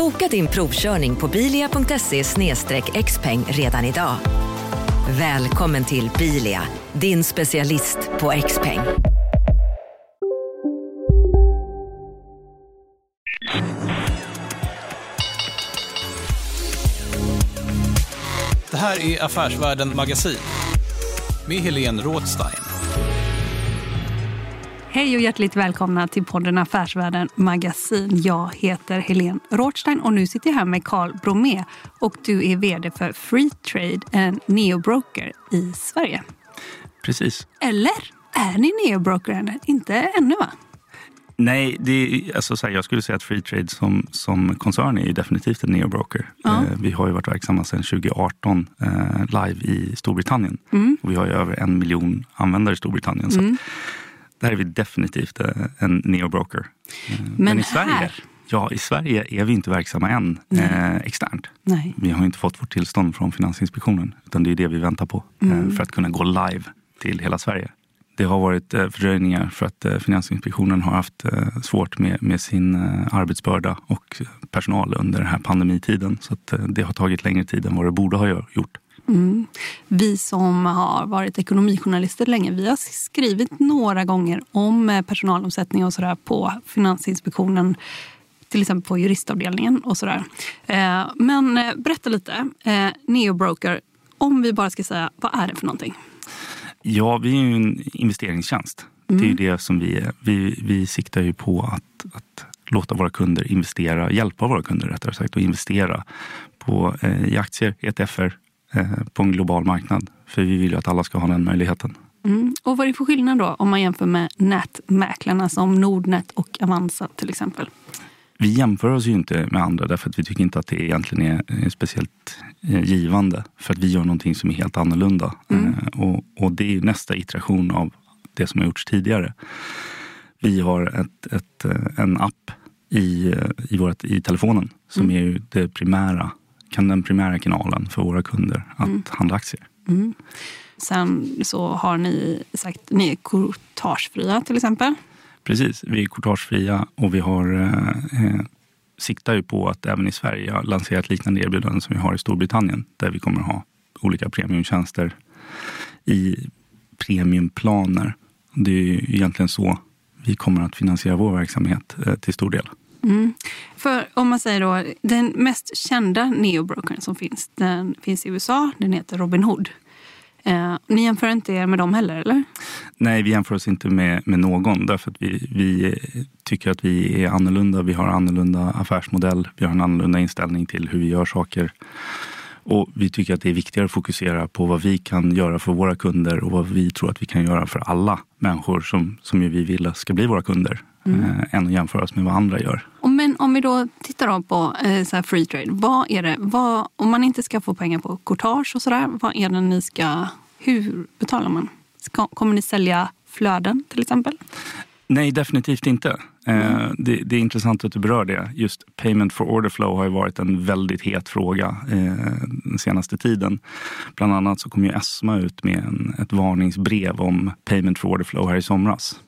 Boka din provkörning på bilia.se xpeng redan idag. Välkommen till Bilia, din specialist på XPeng. Det här är Affärsvärlden Magasin med Helene Rådstein. Hej och hjärtligt välkomna till podden Affärsvärlden Magasin. Jag heter Helene Rothstein och nu sitter jag här med Carl Bromé och du är vd för Freetrade, en neobroker i Sverige. Precis. Eller är ni neobroker ännu? Inte ännu va? Nej, det är, alltså, så här, jag skulle säga att Freetrade som, som koncern är definitivt en neobroker. Ja. Eh, vi har ju varit verksamma sedan 2018 eh, live i Storbritannien. Mm. Och vi har ju över en miljon användare i Storbritannien. Så Mm. att, där är vi definitivt eh, en neobroker. Eh, Men i Sverige, här? ja, i Sverige är vi inte verksamma än Nej. eh, externt. Nej. Vi har inte fått vårt tillstånd från Finansinspektionen. Utan det är det vi väntar på Mm. eh, för att kunna gå live till hela Sverige. Det har varit eh, fördröjningar för att eh, Finansinspektionen har haft eh, svårt med, med sin eh, arbetsbörda och personal under den här pandemitiden. Så att, eh, det har tagit längre tid än vad det borde ha gjort. Mm. Vi som har varit ekonomijournalister länge, vi har skrivit några gånger om eh, personalomsättning och sådär på Finansinspektionen. Till exempel på juristavdelningen och sådär. Eh, Men eh, berätta lite. Neobroker, om vi bara ska säga, vad är det för någonting? Ja, vi är ju en investeringstjänst. Det är ju det som vi är. Vi, vi siktar ju på att, att låta våra kunder investera, hjälpa våra kunder rättare sagt, att investera på, eh, i aktier, ETFer, på en global marknad. För vi vill ju att alla ska ha den möjligheten. Mm. Och vad är det för skillnad då om man jämför med nätmäklarna som Nordnet och Avanza till exempel? Vi jämför oss ju inte med andra därför att vi tycker inte att det egentligen är eh, speciellt eh, givande. För att vi gör någonting som är helt annorlunda. Eh, Och, och det är ju nästa iteration av det som har gjorts tidigare. Vi har ett, ett, eh, en app i, eh, i, vårt, i telefonen som är ju det primära, kan den primära kanalen för våra kunder att handla aktier. Mm. Sen så har ni sagt ni är courtagefria till exempel. Precis, vi är courtagefria och vi har, eh, eh, siktar ju på att även i Sverige lansera ett liknande erbjudande som vi har i Storbritannien. Där vi kommer ha olika premiumtjänster i premiumplaner. Det är ju egentligen så vi kommer att finansiera vår verksamhet eh, till stor del. Mm. För om man säger då, den mest kända neobrokern som finns, den finns i USA. Den heter Robinhood. Eh, ni jämför inte er med dem heller, eller? Nej, vi jämför oss inte med, med någon därför att vi, vi eh, tycker att vi är annorlunda. Vi har annorlunda affärsmodell. Vi har en annorlunda inställning till hur vi gör saker. Och vi tycker att det är viktigare att fokusera på vad vi kan göra för våra kunder och vad vi tror att vi kan göra för alla människor som, som vi vill ska bli våra kunder. Eh, än att jämföra oss med vad andra gör. Men om vi då tittar på eh, så här free trade. Vad är det, vad, om man inte ska få pengar på courtage och sådär, vad är det ni ska, hur betalar man? Ska, kommer ni sälja flöden till exempel? Nej, definitivt inte. Eh, det, det är intressant att du berör det. Just payment for order flow har ju varit en väldigt het fråga eh, den senaste tiden. Bland annat så kom ju ESMA ut med en, ett varningsbrev om payment for order flow här i somras.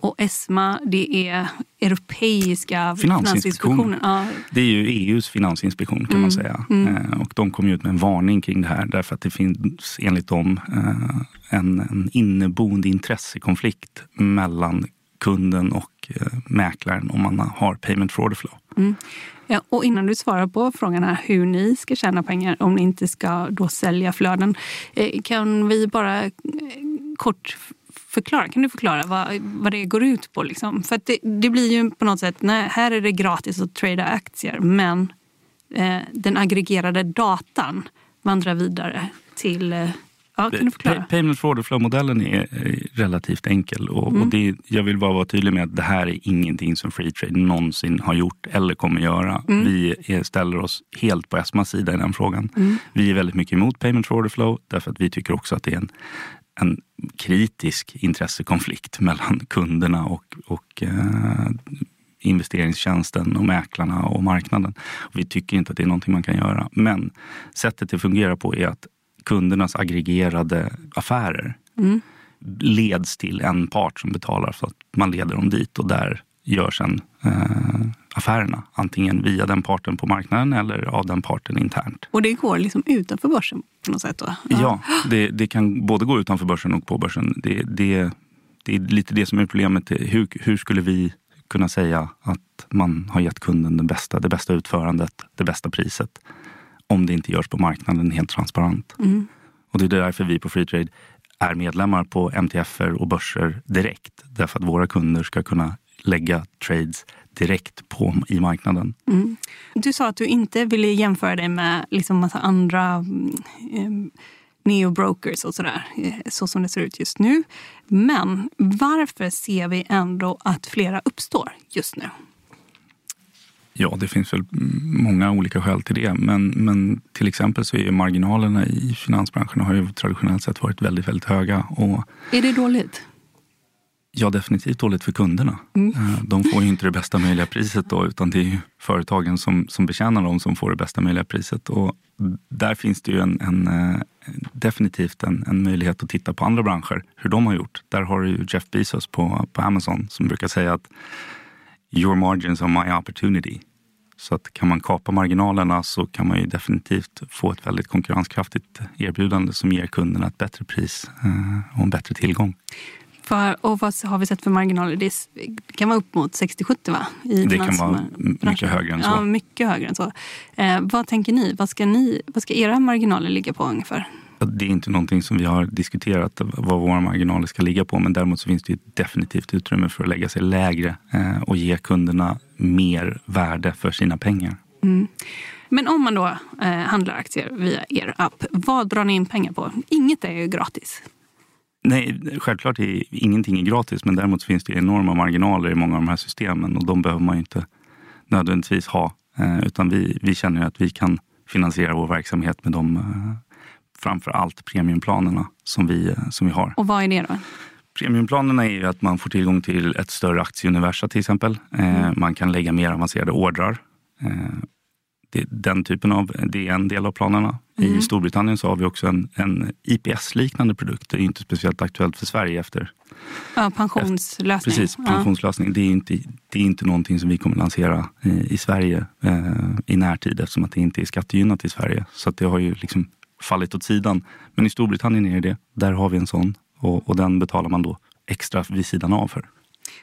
Och ESMA, det är Europeiska Finansinspektionen. finansinspektionen. Ja, Det är ju EUs finansinspektion kan man säga. Eh, och de kom ut med en varning kring det här därför att det finns enligt dem eh, en, en inneboende intressekonflikt mellan kunden och eh, mäklaren om man har payment for order flow. Ja, och innan du svarar på frågan här hur ni ska tjäna pengar om ni inte ska då sälja flöden. Kan vi bara kort förklara? Kan du förklara vad, vad det går ut på? Liksom? För att det, det blir ju på något sätt, nej, här är det gratis att trada aktier men eh, den aggregerade datan vandrar vidare till eh, Ja, kan du förklara? Payment for order flow-modellen är relativt enkel. Och, mm. och det, jag vill bara vara tydlig med att det här är ingenting som Freetrade någonsin har gjort eller kommer göra. Mm. Vi är, ställer oss helt på ESMAs sida i den frågan. Mm. Vi är väldigt mycket emot Payment for order flow därför att vi tycker också att det är en, en kritisk intressekonflikt mellan kunderna och, och eh, investeringstjänsten och mäklarna och marknaden. Och vi tycker inte att det är någonting man kan göra. Men sättet det fungerar på är att kundernas aggregerade affärer mm. leds till en part som betalar så att man leder dem dit och där görs en eh, affärerna. Antingen via den parten på marknaden eller av den parten internt. Och det går liksom utanför börsen på något sätt? Då? Ja, ja det, det, kan både gå utanför börsen och på börsen. Det, det, det är lite det som är problemet. Hur, hur skulle vi kunna säga att man har gett kunden det bästa, det bästa utförandet, det bästa priset om det inte görs på marknaden helt transparent. Mm. Och det är därför vi på Freetrade är medlemmar på MTFer och börser direkt. Därför att våra kunder ska kunna lägga trades direkt på, i marknaden. Mm. Du sa att du inte ville jämföra dig med liksom massa andra eh, neobrokers och sådär, eh, så som det ser ut just nu. Men varför ser vi ändå att flera uppstår just nu? Ja, det finns väl många olika skäl till det. Men, men till exempel så är marginalerna i finansbranschen har ju traditionellt sett varit väldigt, väldigt höga. Och är det dåligt? Ja, definitivt dåligt för kunderna. Mm. Eh, de får ju inte det bästa möjliga priset då, utan det är ju företagen som, som betjänar dem som får det bästa möjliga priset. Och där finns det ju en, en eh, definitivt en, en, möjlighet att titta på andra branscher, hur de har gjort. Där har du ju Jeff Bezos på, på Amazon som brukar säga att your margins are my opportunity. Så att kan man kapa marginalerna så kan man ju definitivt få ett väldigt konkurrenskraftigt erbjudande som ger kunderna ett bättre pris eh, och en bättre tillgång. För, och vad har vi sett för marginaler? Det kan vara upp mot 60-70 va? I det kan vara mycket högre än så. Ja, mycket högre än så. Eh, vad tänker ni? Vad ska, ni? vad ska era marginaler ligga på ungefär? Det är inte någonting som vi har diskuterat vad våra marginaler ska ligga på. Men däremot så finns det definitivt utrymme för att lägga sig lägre eh, och ge kunderna mer värde för sina pengar. Mm. Men om man då eh, handlar aktier via er app, vad drar ni in pengar på? Inget är ju gratis. Nej, självklart är ingenting är gratis. Men däremot finns det enorma marginaler i många av de här systemen och de behöver man inte nödvändigtvis ha. Eh, utan vi, vi känner att vi kan finansiera vår verksamhet med de eh, framför allt premiumplanerna som vi, som vi har. Och vad är det då? Premiumplanerna är ju att man får tillgång till ett större aktieuniversum till exempel. Eh, mm. Man kan lägga mer avancerade ordrar. Det, den typen av, det är en del av planerna. Mm. I Storbritannien så har vi också en, en IPS-liknande produkt. Det är inte speciellt aktuellt för Sverige efter... Ja, pensionslösning. Precis, pensionslösning. Ja. Det, är inte, det är inte någonting som vi kommer lansera i, i Sverige eh, i närtid eftersom att det inte är skattegynnat i Sverige. Så det har ju liksom fallit åt sidan. Men i Storbritannien är det det. Där har vi en sån och, och den betalar man då extra vid sidan av för.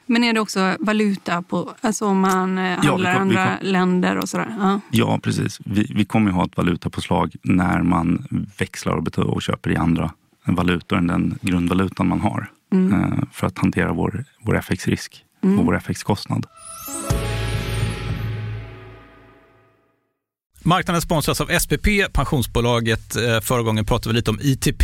Men är det också valuta på, alltså om man eh, handlar ja, andra kom, länder och sådär? Ja, ja precis. Vi, vi kommer ha ett valutapåslag när man växlar och, och köper i andra valutor än den grundvalutan man har. Mm. Eh, för att hantera vår, vår FX-risk mm. och vår FX-kostnad. Marknaden sponsras av SPP, pensionsbolaget. Eh, förra gången pratade vi lite om ITP.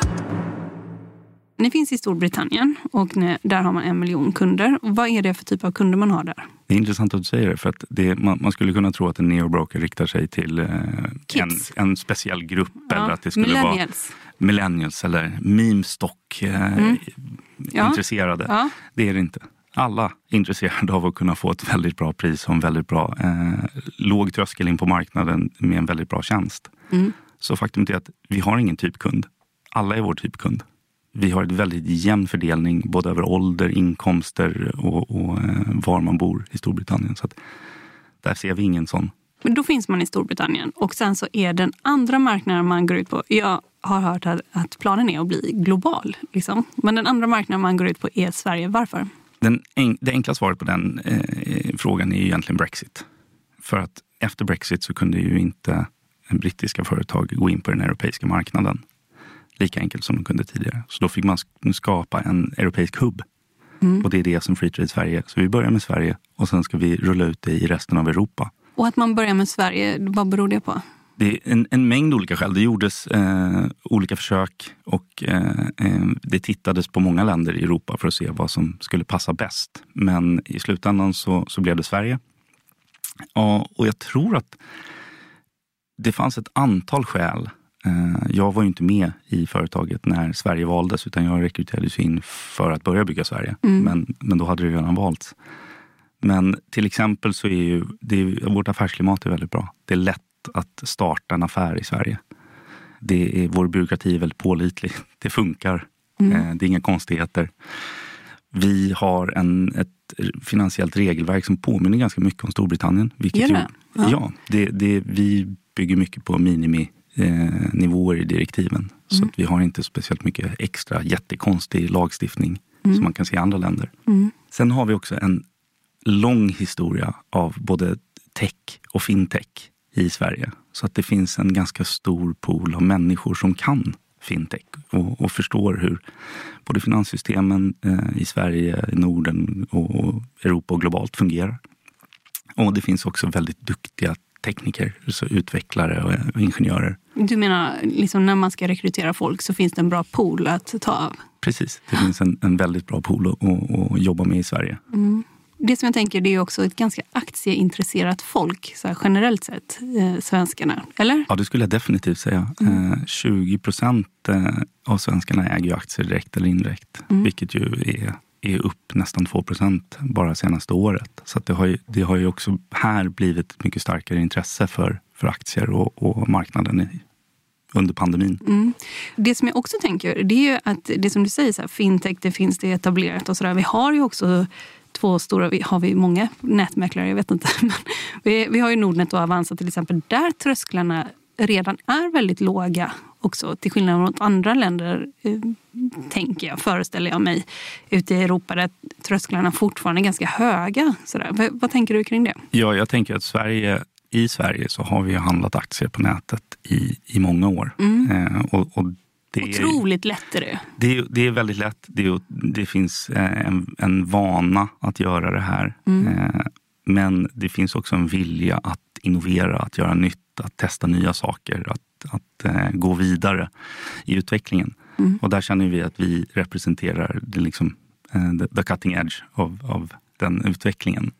Ni finns i Storbritannien och där har man en miljon kunder. Vad är det för typ av kunder man har där? Det är intressant att du säger det. För att det, man, man, skulle kunna tro att en neobroker riktar sig till eh, en, en speciell grupp. Ja, eller att det skulle millennials. vara millennials eller memestock eh, mm. ja. intresserade. Ja. Det är det inte alla intresserade av att kunna få ett väldigt bra pris och en väldigt bra eh, låg tröskel in på marknaden med en väldigt bra tjänst. Mm. Så faktum är att vi har ingen typkund. Alla är vår typkund. Vi har en väldigt jämn fördelning både över ålder, inkomster och, och eh, var man bor i Storbritannien. Så där ser vi ingen sån. Men då finns man i Storbritannien och sen så är den andra marknaden man går ut på. Jag har hört att, planen är att bli global. Liksom. Men den andra marknaden man går ut på är Sverige. Varför? Den, det enkla svaret på den eh, frågan är egentligen Brexit. För att efter Brexit så kunde ju inte brittiska företag gå in på den europeiska marknaden lika enkelt som de kunde tidigare. Så då fick man skapa en europeisk hubb. Mm. Och det är det som Freetrade Sverige. Så vi börjar med Sverige och sen ska vi rulla ut det i resten av Europa. Och att man börjar med Sverige, vad beror det på? Det är en, en mängd olika skäl. Det gjordes eh, olika försök och eh, eh, det tittades på många länder i Europa för att se vad som skulle passa bäst. Men i slutändan så, så blev det Sverige. Ja, och jag tror att det fanns ett antal skäl. Eh, jag var ju inte med i företaget när Sverige valdes utan jag rekryterades in för att börja bygga Sverige. Mm. Men, men då hade det redan valts. Men till exempel så är ju det, vårt affärsklimat är väldigt bra. Det är lätt att starta en affär i Sverige. Det är, vår byråkrati är väldigt pålitlig. Det funkar. Mm. Eh, det är inga konstigheter. Vi har en, ett finansiellt regelverk som påminner ganska mycket om Storbritannien. Vilket Gör det? ja, ja det, det, vi bygger mycket på miniminivåer eh, i direktiven. Mm. Så att vi har inte speciellt mycket extra jättekonstig lagstiftning mm. som man kan se i andra länder. Mm. Sen har vi också en lång historia av både tech och fintech i Sverige. Så att det finns en ganska stor pool av människor som kan fintech och, och förstår hur både finanssystemen eh, i Sverige, Norden och Europa och globalt fungerar. Och det finns också väldigt duktiga tekniker, så utvecklare och, ingenjörer. Du menar liksom när man ska rekrytera folk så finns det en bra pool att ta av? Precis, det finns en, en väldigt bra pool att, att, jobba med i Sverige. Mm det som jag tänker det är också ett ganska aktieintresserat folk så generellt sett, eh, svenskarna. Eller? Ja, det skulle jag definitivt säga. Mm. Eh, 20 procent eh, av svenskarna äger aktier direkt eller indirekt. Mm. Vilket ju är, är upp nästan 2 procent bara senaste året. Så det, har ju, det har ju också här blivit ett mycket starkare intresse för, för aktier och, och marknaden i, under pandemin. Mm. Det som jag också tänker, det är ju att det som du säger, så här, fintech, det finns det etablerat och sådär. Vi har ju också två stora, vi, har vi många nätmäklare? Jag vet inte. Men vi, vi har ju Nordnet och Avanza till exempel, där trösklarna redan är väldigt låga också. Till skillnad mot andra länder, eh, tänker jag, föreställer jag mig, ute i Europa där trösklarna fortfarande är ganska höga. Sådär. Vad, vad tänker du kring det? Ja, jag tänker att Sverige i Sverige så har vi handlat aktier på nätet i, i många år. Mm. Eh, och, och det Otroligt lätt är det. Det, det är väldigt lätt. Det, det finns eh, en, en, vana att göra det här. Mm. Eh, men det finns också en vilja att innovera, att göra nytt, att testa nya saker, att, att eh, gå vidare i utvecklingen. Mm. Och där känner vi att vi representerar liksom, uh, the, the cutting edge av, av den utvecklingen.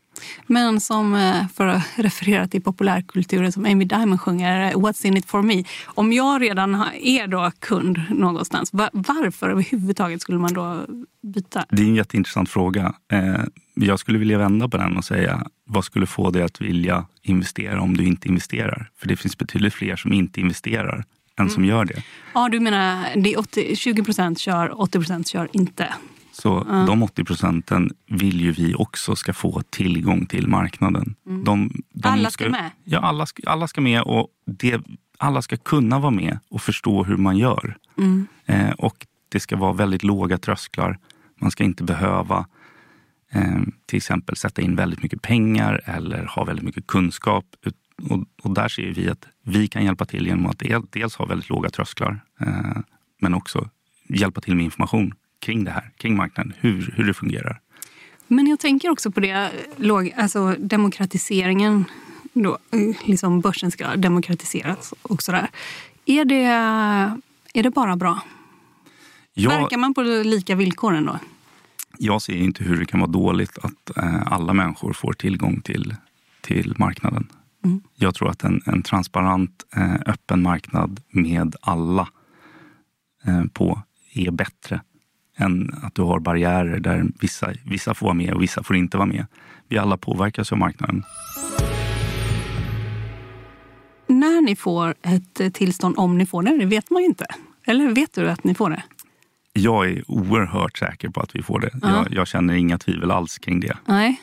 Men som, eh, för att referera till populärkulturen som Amy Diamond sjunger, What's in it for me? Om jag redan är då kund någonstans, varför överhuvudtaget skulle man då byta? Det är en jätteintressant fråga. Eh, jag skulle vilja vända på den och säga, vad skulle få dig att vilja investera om du inte investerar? För det finns betydligt fler som inte investerar än mm. som gör det. Ja, du menar det är 80, 20 procent kör, 80 procent kör inte? Så mm. de 80 procenten vill ju vi också ska få tillgång till marknaden. Mm. De, de alla ska, ska, med? Ja, alla ska, alla ska med och det, alla ska kunna vara med och förstå hur man gör. Mm. Eh, och det ska vara väldigt låga trösklar. Man ska inte behöva eh, till exempel sätta in väldigt mycket pengar eller ha väldigt mycket kunskap. Och, och där ser vi att vi kan hjälpa till genom att dels ha väldigt låga trösklar eh, men också hjälpa till med information kring det här, kring marknaden, hur, hur det fungerar. Men jag tänker också på det, alltså demokratiseringen, då, liksom börsen ska demokratiseras och sådär. Är det, är det bara bra? Jag, Verkar man på lika villkor ändå? Jag ser inte hur det kan vara dåligt att eh, alla människor får tillgång till, till marknaden. Mm. Jag tror att en, en transparent, eh, öppen marknad med alla eh, på är bättre än att du har barriärer där vissa, vissa får vara med och vissa får inte vara med. Vi alla påverkas av marknaden. När ni får ett tillstånd, om ni får det, det vet man ju inte. Eller vet du att ni får det? Jag är oerhört säker på att vi får det. Ja. Jag, jag, känner inga tvivel alls kring det. Nej.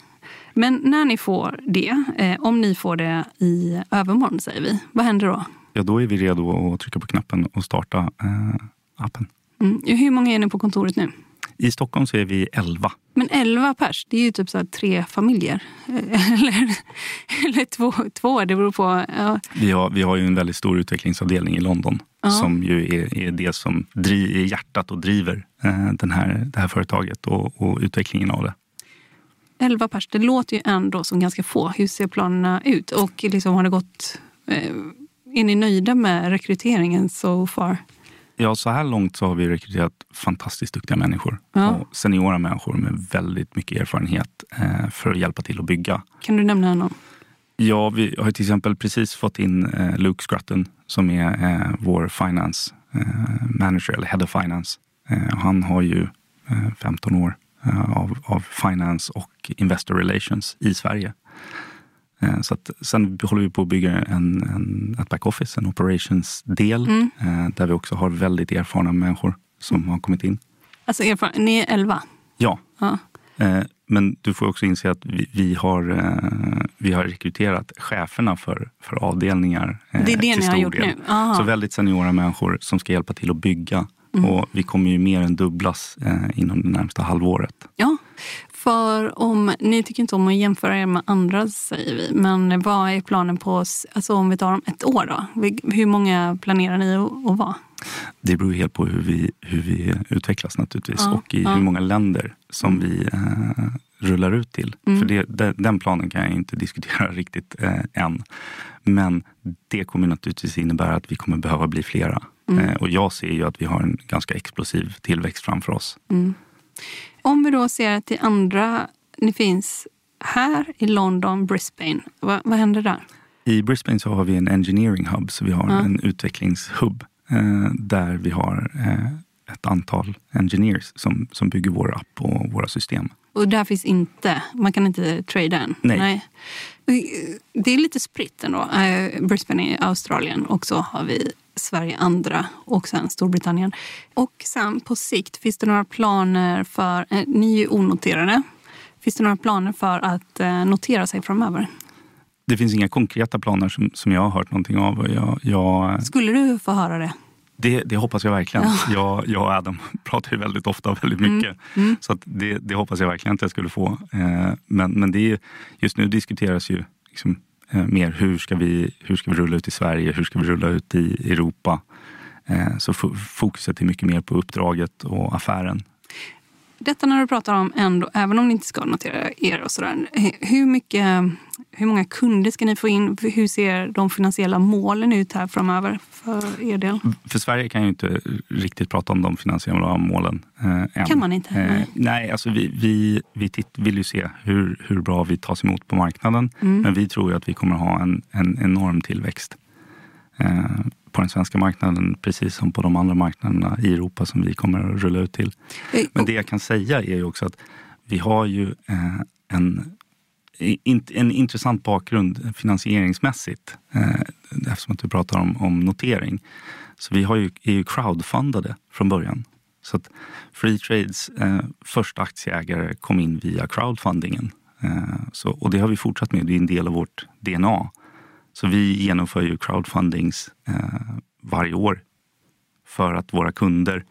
Men när ni får det, eh, om ni får det i övermorgon säger vi, vad händer då? Ja, då är vi redo att trycka på knappen och starta eh, appen. Mm. Hur många är ni på kontoret nu? I Stockholm så är vi 11. Men 11 pers, det är ju typ så tre familjer. eller eller två, två, det beror på. Ja. Vi, har, vi har ju en väldigt stor utvecklingsavdelning i London ja. som ju är, är det som driv, är hjärtat och driver eh, den här, det här företaget och, och utvecklingen av det. 11 pers, det låter ju ändå som ganska få. Hur ser planerna ut? Och liksom har det gått... Eh, är ni nöjda med rekryteringen so far? Ja, så här långt så har vi rekryterat fantastiskt duktiga människor. Ja. Och seniora människor med väldigt mycket erfarenhet eh, för att hjälpa till att bygga. Kan du nämna någon? Ja, vi har till exempel precis fått in eh, Luke Scrutten som är eh, vår finance eh, manager, eller head of finance. Eh, han har ju 15 år av, av finance och investor relations i Sverige. Eh, så att, sen håller vi på att bygga en, en, ett backoffice, en operations-del mm. Eh, där vi också har väldigt erfarna människor som har kommit in. Alltså erfaren, ni är elva? Ja. ja. Eh, men du får också inse att vi, vi, har, vi har rekryterat cheferna för, för avdelningar. Det är det ni har gjort del. nu? Aha. Så väldigt seniora människor som ska hjälpa till att bygga. Mm. Och vi kommer ju mer än dubblas inom det närmsta halvåret. Ja, för om, ni tycker inte om att jämföra er med andra säger vi, men vad är planen på, alltså om vi tar om ett år då? Hur många planerar ni att, vara? Det beror helt på hur vi, hur vi utvecklas naturligtvis ja, och i ja. hur många länder som vi eh, rullar ut till. Mm. För det, det, den planen kan jag inte diskutera riktigt eh, än. Men det kommer naturligtvis innebära att vi kommer behöva bli flera. Mm. Eh, och jag ser ju att vi har en ganska explosiv tillväxt framför oss. Mm. Om vi då ser till andra, ni finns här i London, Brisbane. Vad, vad händer där? I Brisbane så har vi en engineering hub, så vi har ja. en utvecklingshubb eh, där vi har eh, ett antal engineers som, som bygger vår app och våra system. Och där finns inte, man kan inte trada än? Nej. Nej. Det är lite spritt ändå. Eh, Brisbane i Australien och så har vi Sverige andra och sen Storbritannien. Och sen på sikt, finns det några planer för, eh, ni är ju onoterade, finns det några planer för att eh, notera sig framöver? Det finns inga konkreta planer som, som jag har hört någonting av. Jag, jag... Skulle du få höra det? Det, det hoppas jag verkligen. Ja. Jag, jag och Adam pratar ju väldigt ofta och väldigt mycket. Mm. Mm. Så det, det, hoppas jag verkligen att jag skulle få. Eh, men men det är, just nu diskuteras ju liksom Eh, Eh, mer hur ska, vi, hur ska vi rulla ut i Sverige, hur ska vi rulla ut i Europa? Eh, så fokuset är mycket mer på uppdraget och affären detta när du pratar om ändå, även om ni inte ska notera er och sådär. Hur, mycket, hur många kunder ska ni få in? Hur ser de finansiella målen ut här framöver för er del? För Sverige kan jag inte riktigt prata om de finansiella målen eh, än. Kan man inte? Eh, nej, alltså vi, vi, vi titt, vill ju se hur, hur bra vi tas emot på marknaden. Mm. Men vi tror ju att vi kommer ha en, en enorm tillväxt. Eh, på den svenska marknaden precis som på de andra marknaderna i Europa som vi kommer att rulla ut till. Men det jag kan säga är ju också att vi har ju eh, en, en intressant bakgrund finansieringsmässigt eh, eftersom att du pratar om, om notering. Så vi har ju, är ju crowdfundade från början. Så att Freetrades eh, första aktieägare kom in via crowdfundingen. Eh, så, och det har vi fortsatt med, det är en del av vårt DNA. Så vi genomför ju crowdfundings eh, varje år för att våra kunder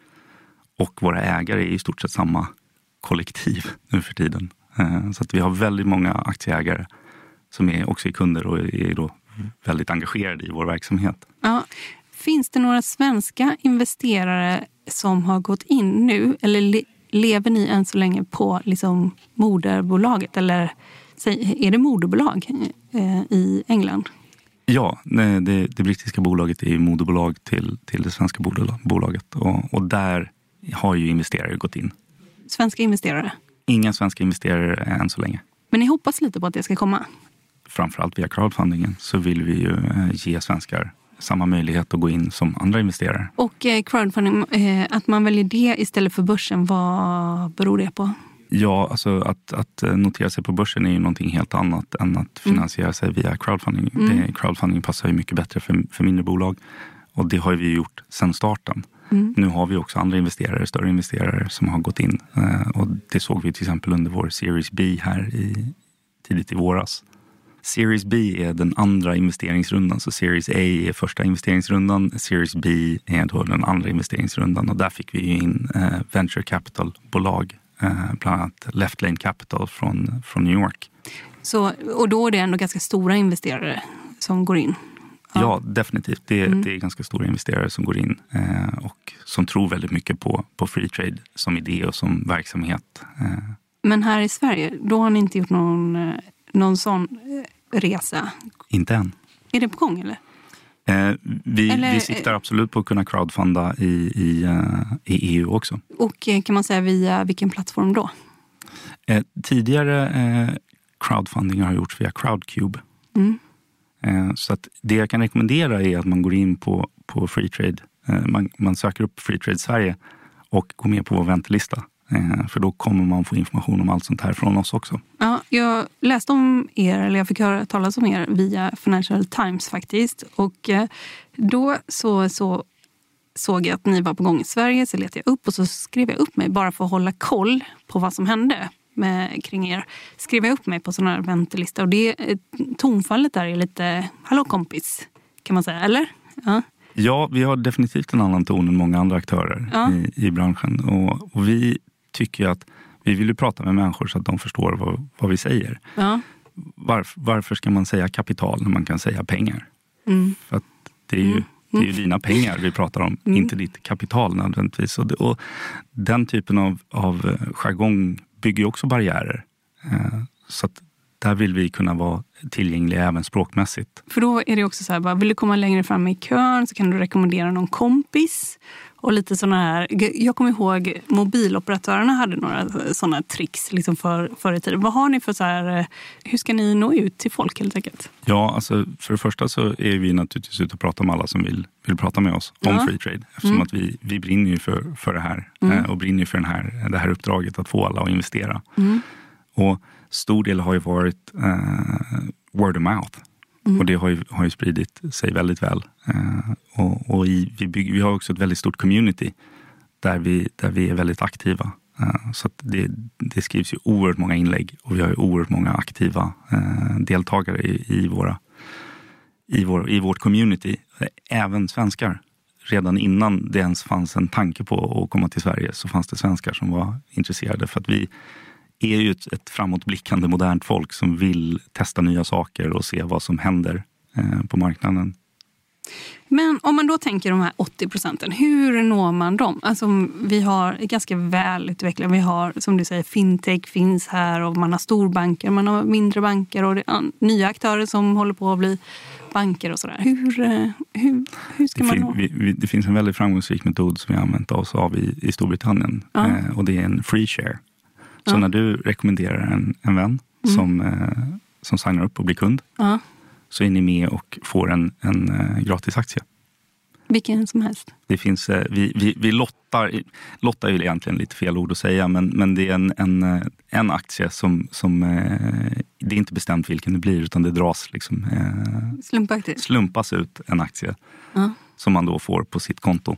och våra ägare är i stort sett samma kollektiv nu för tiden. Eh, så att vi har väldigt många aktieägare som är också är kunder och är då väldigt engagerade i vår verksamhet. Ja. Finns det några svenska investerare som har gått in nu? Eller le lever ni än så länge på liksom moderbolaget? Eller är det moderbolag eh, i England? Ja, det, det, brittiska bolaget är moderbolag till, till det svenska bolaget och, och där har ju investerare gått in. Svenska investerare? Inga svenska investerare än så länge. Men ni hoppas lite på att det ska komma? Framförallt via crowdfundingen så vill vi ju eh, ge svenskar samma möjlighet att gå in som andra investerare. Och eh, crowdfunding, eh, att man väljer det istället för börsen, vad beror det på? Ja, alltså att, att notera sig på börsen är ju någonting helt annat än att mm. finansiera sig via crowdfunding. Mm. Det, crowdfunding passar ju mycket bättre för, för mindre bolag och det har vi gjort sedan starten. Mm. Nu har vi också andra investerare, större investerare som har gått in eh, och det såg vi till exempel under vår Series B här i, tidigt i våras. Series B är den andra investeringsrundan, så Series A är första investeringsrundan. Series B är då den andra investeringsrundan och där fick vi in eh, venture capital-bolag Eh, bland annat Left Lane Capital från, från New York. Så, och då är det ändå ganska stora investerare som går in? Ja, ja definitivt. Det, mm. det, är ganska stora investerare som går in eh, och som tror väldigt mycket på, på free trade som idé och som verksamhet. Eh. Men här i Sverige, då har ni inte gjort någon, eh, någon sån eh, resa? Inte än. Är det på gång eller? Eh, vi, Eller, vi siktar absolut på att kunna crowdfunda i, i, uh, i EU också. Och eh, kan man säga via vilken plattform då? Eh, tidigare eh, crowdfunding har gjorts via Crowdcube. Mm. Eh, så att det jag kan rekommendera är att man går in på, på Freetrade. Man, man söker upp Freetrade Sverige och går med på vår väntelista. Eh, för då kommer man få information om allt sånt här från oss också. Ja, jag läste om er, eller jag fick höra talas om er via Financial Times faktiskt. Och eh, då så, så såg jag att ni var på gång i Sverige, så letade jag upp och så skrev jag upp mig bara för att hålla koll på vad som hände med, kring er. Skrev jag upp mig på sån här väntelista och det, eh, tonfallet där är lite hallå kompis, kan man säga, eller? Ja. Ja, vi har definitivt en annan ton än många andra aktörer ja. i, i branschen. Och, och, vi tycker att vi vill ju prata med människor så att de förstår vad, vad vi säger. Ja. Varför, varför ska man säga kapital när man kan säga pengar? Mm. För det är ju mm. Det är ju dina pengar vi pratar om, mm. inte ditt kapital nödvändigtvis. Och, det, och den typen av, av eh, jargong bygger också barriärer. Eh, så att där vill vi kunna vara tillgängliga även språkmässigt. För då är det också så här, vill du komma längre fram i kön så kan du rekommendera någon kompis. Och lite såna här, jag kommer ihåg mobiloperatörerna hade några såna tricks liksom för, förr i tiden. Vad har ni för så här, hur ska ni nå ut till folk helt enkelt? Ja, alltså för det första så är vi naturligtvis ute och pratar med alla som vill, vill prata med oss om ja. free trade. Eftersom mm. att vi, vi brinner ju för, för det här mm. Eh, och brinner för den här, det här uppdraget att få alla att investera. Mm. Och stor del har ju varit uh, word of mouth. Mm. Och det har ju, har ju spridit sig väldigt väl. Eh, och, och i, vi, bygger, vi har också ett väldigt stort community där vi, där vi är väldigt aktiva. Eh, så det, det, skrivs ju oerhört många inlägg och vi har ju oerhört många aktiva eh, deltagare i, i, våra, i, vår, i vårt community. Även svenskar. Redan innan det ens fanns en tanke på att komma till Sverige så fanns det svenskar som var intresserade. För att vi, är ju ett, ett framåtblickande modernt folk som vill testa nya saker och se vad som händer eh, på marknaden. Men om man då tänker de här 80 procenten, hur når man dem? Alltså, vi har ganska välutvecklat, vi har som du säger fintech finns här och man har storbanker, man har mindre banker och det nya aktörer som håller på att bli banker och sådär. Hur, eh, hur, hur ska det man nå? vi, vi, det finns en väldigt framgångsrik metod som vi har använt oss av i, i Storbritannien Ja. eh, och det är en free share. Så när du rekommenderar en, en vän Mm. som, eh, som signar upp och blir kund så är ni med och får en, en eh, gratis aktie. vilken som helst. Det finns, eh, vi, vi, vi lottar, lottar är egentligen lite fel ord att säga, men, men det är en, en, eh, en aktie som, som eh, det är inte bestämt vilken det blir, utan det dras liksom, Slumpaktigt. slumpas ut en aktie Ja. som man då får på sitt konto.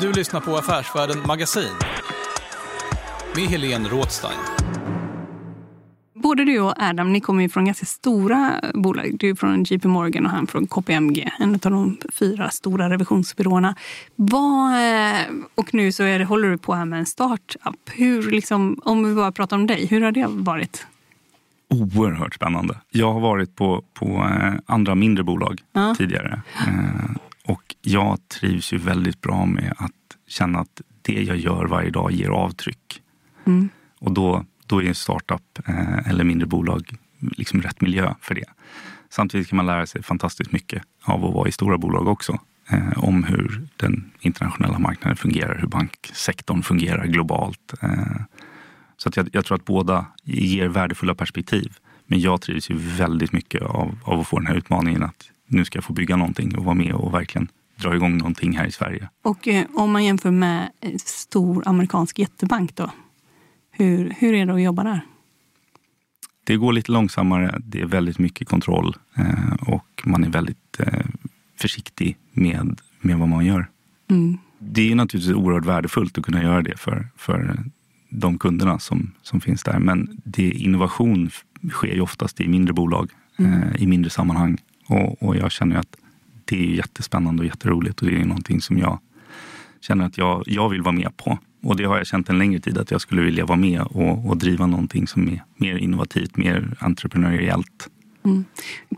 Du lyssnar på Affärsvärlden Magasin med Helene Rådstein. Både du och Adam, ni kommer ju från ganska stora bolag. Du är från JP Morgan och han från KPMG, en av de fyra stora revisionsbyråerna. Vad, eh, och nu så är det, håller du på här med en startup. Hur, liksom, om vi bara pratar om dig, hur har det varit? Oerhört spännande. Jag har varit på, på eh, andra mindre bolag Ja. tidigare. Och jag trivs ju väldigt bra med att känna att det jag gör varje dag ger avtryck. Mm. Och då, då är en startup eh, eller mindre bolag liksom rätt miljö för det. Samtidigt kan man lära sig fantastiskt mycket av att vara i stora bolag också. Eh, om hur den internationella marknaden fungerar, hur banksektorn fungerar globalt. Eh, så att jag, jag tror att båda ger värdefulla perspektiv. Men jag trivs ju väldigt mycket av, av att få den här utmaningen att nu ska jag få bygga någonting och vara med och verkligen dra igång någonting här i Sverige. Och eh, om man jämför med stor amerikansk jättebank då, hur, hur är det att jobba där? Det går lite långsammare, det är väldigt mycket kontroll eh, och man är väldigt eh, försiktig med, med vad man gör. Mm. Det är naturligtvis oerhört värdefullt att kunna göra det för, för de kunderna som, som finns där. Men det, innovation sker ju oftast i mindre bolag, eh, i mindre sammanhang. Och, och jag känner att det är jättespännande och jätteroligt och det är någonting som jag känner att jag, jag vill vara med på. Och det har jag känt en längre tid att jag skulle vilja vara med och, och driva någonting som är mer innovativt, mer entreprenöriellt.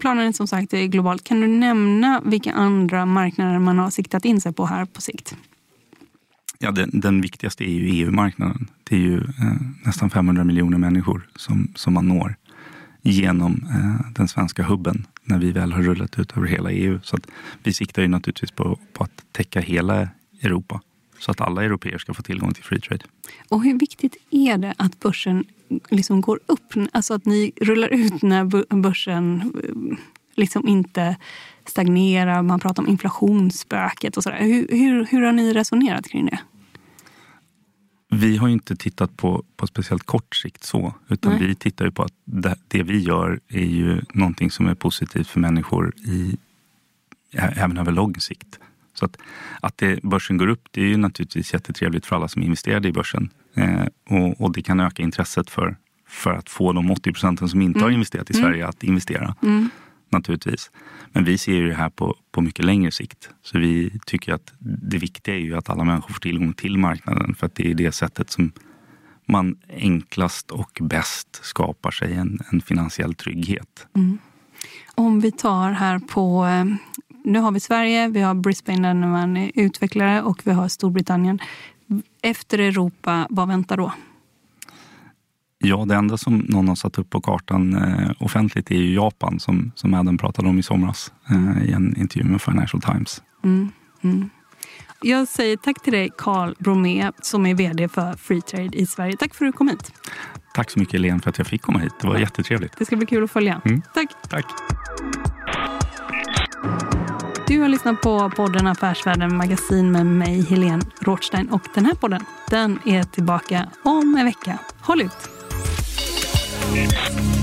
Planen är som sagt är globalt. Kan du nämna vilka andra marknader man har siktat in sig på här på sikt? Ja, den, den viktigaste är ju EU-marknaden. Det är ju eh, nästan 500 miljoner människor som, som man når genom eh, den svenska hubben när vi väl har rullat ut över hela EU. Så att vi siktar ju naturligtvis på, på att täcka hela Europa så att alla europeer ska få tillgång till free trade. Och hur viktigt är det att börsen liksom går upp? Alltså att ni rullar ut när börsen eh, liksom inte stagnerar. Man pratar om inflationsspöket och sådär. Hur, hur, hur har ni resonerat kring det? Vi har ju inte tittat på, på speciellt kort sikt så, utan Nej. vi tittar ju på att det, det vi gör är ju någonting som är positivt för människor i, även över lång sikt. Så att, att det, börsen går upp, det är ju naturligtvis jättetrevligt för alla som investerade i börsen. Eh, och, och det kan öka intresset för, för att få de 80 procenten som inte Mm. har investerat i Sverige att investera. Naturligtvis. Men vi ser ju det här på, på mycket längre sikt. Så vi tycker att det viktiga är ju att alla människor får tillgång till marknaden. För att det är det sättet som man enklast och bäst skapar sig en, en finansiell trygghet. Mm. Om vi tar här på... Eh, nu har vi Sverige, vi har Brisbane där man är utvecklare och vi har Storbritannien. Efter Europa, vad väntar då? Ja, det enda som någon har satt upp på kartan eh, offentligt är ju Japan som, som Adam pratade om i somras eh, i en intervju med Financial Times. Jag säger tack till dig, Carl Bromé, som är vd för Freetrade i Sverige. Tack för att du kom hit. Tack så mycket Helene för att jag fick komma hit. Det var jättetrevligt. Det ska bli kul att följa. Mm. Tack. Tack. Du har lyssnat på podden Affärsvärlden Magasin med mig, Helene Rothstein. Och den här podden, den är tillbaka om en vecka. Håll ut! Thank you.